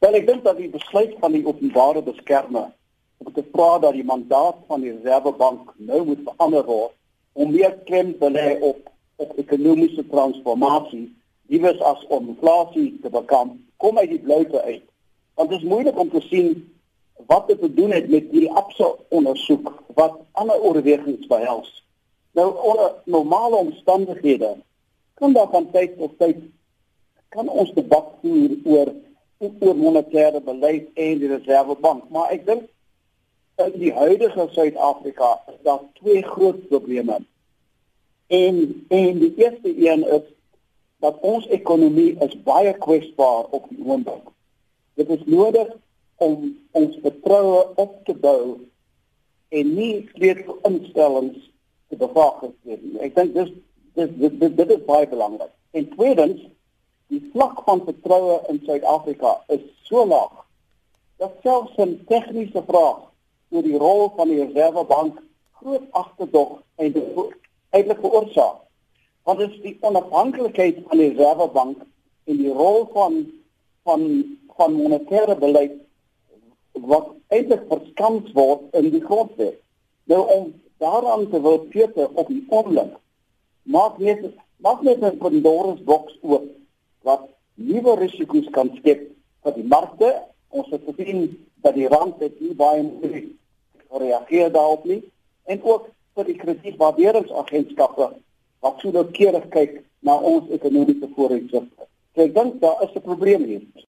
Wel ek dink dat die besluit van die openbare beskermer om te vra dat die mandaat van die Reservebank nou moet verander word om meer klem te lê op op ekonomiese transformasie, diewes as om inflasie te bekamp, kom uit die bloute uit. Want dit is moeilik om te sien wat dit te doen het met die abso ondersoek wat ander oorwegings behels. Nou onder normale omstandighede kan daar van tyd tot tyd kan ons debat voer oor oor monetêre beleid en die reservebank, maar ek dink in die huidige Suid-Afrika is daar twee groot probleme. En en die eerste een is dat ons ekonomie is baie kwesbaar op die oomblik. Dit is nodig om ons vertroue op te bou en nie sleutelinstellings te bevaardig nie. Ek dink dis dis dit, dit, dit is baie belangrik. En tweedens, die vlak van vertroue in Suid-Afrika is so laag dat selfs 'n tegniese vraag oor die rol van die Reservebank groot agterdog en eintlik veroorsaak. Want dit is die onafhanklikheid van die Reservebank en die rol van van van monetêre beleid wat eintlik verskans word in die grondwet. Nou om daaraan te wil peter op die oomblik maak net maak net 'n Pandora's boks oop wat nuwe risiko's kan skep vir die markte. Ons het gesien dat die rand het nie baie moeilik gereageer daarop nie en ook vir die kredietwaarderingsagentskappe wat so noukeurig kyk na ons ekonomiese vooruitsigte. So ek dink daar is 'n probleem hier.